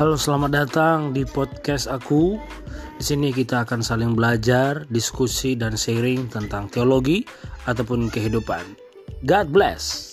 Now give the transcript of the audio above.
Halo, selamat datang di podcast aku. Di sini kita akan saling belajar, diskusi dan sharing tentang teologi ataupun kehidupan. God bless.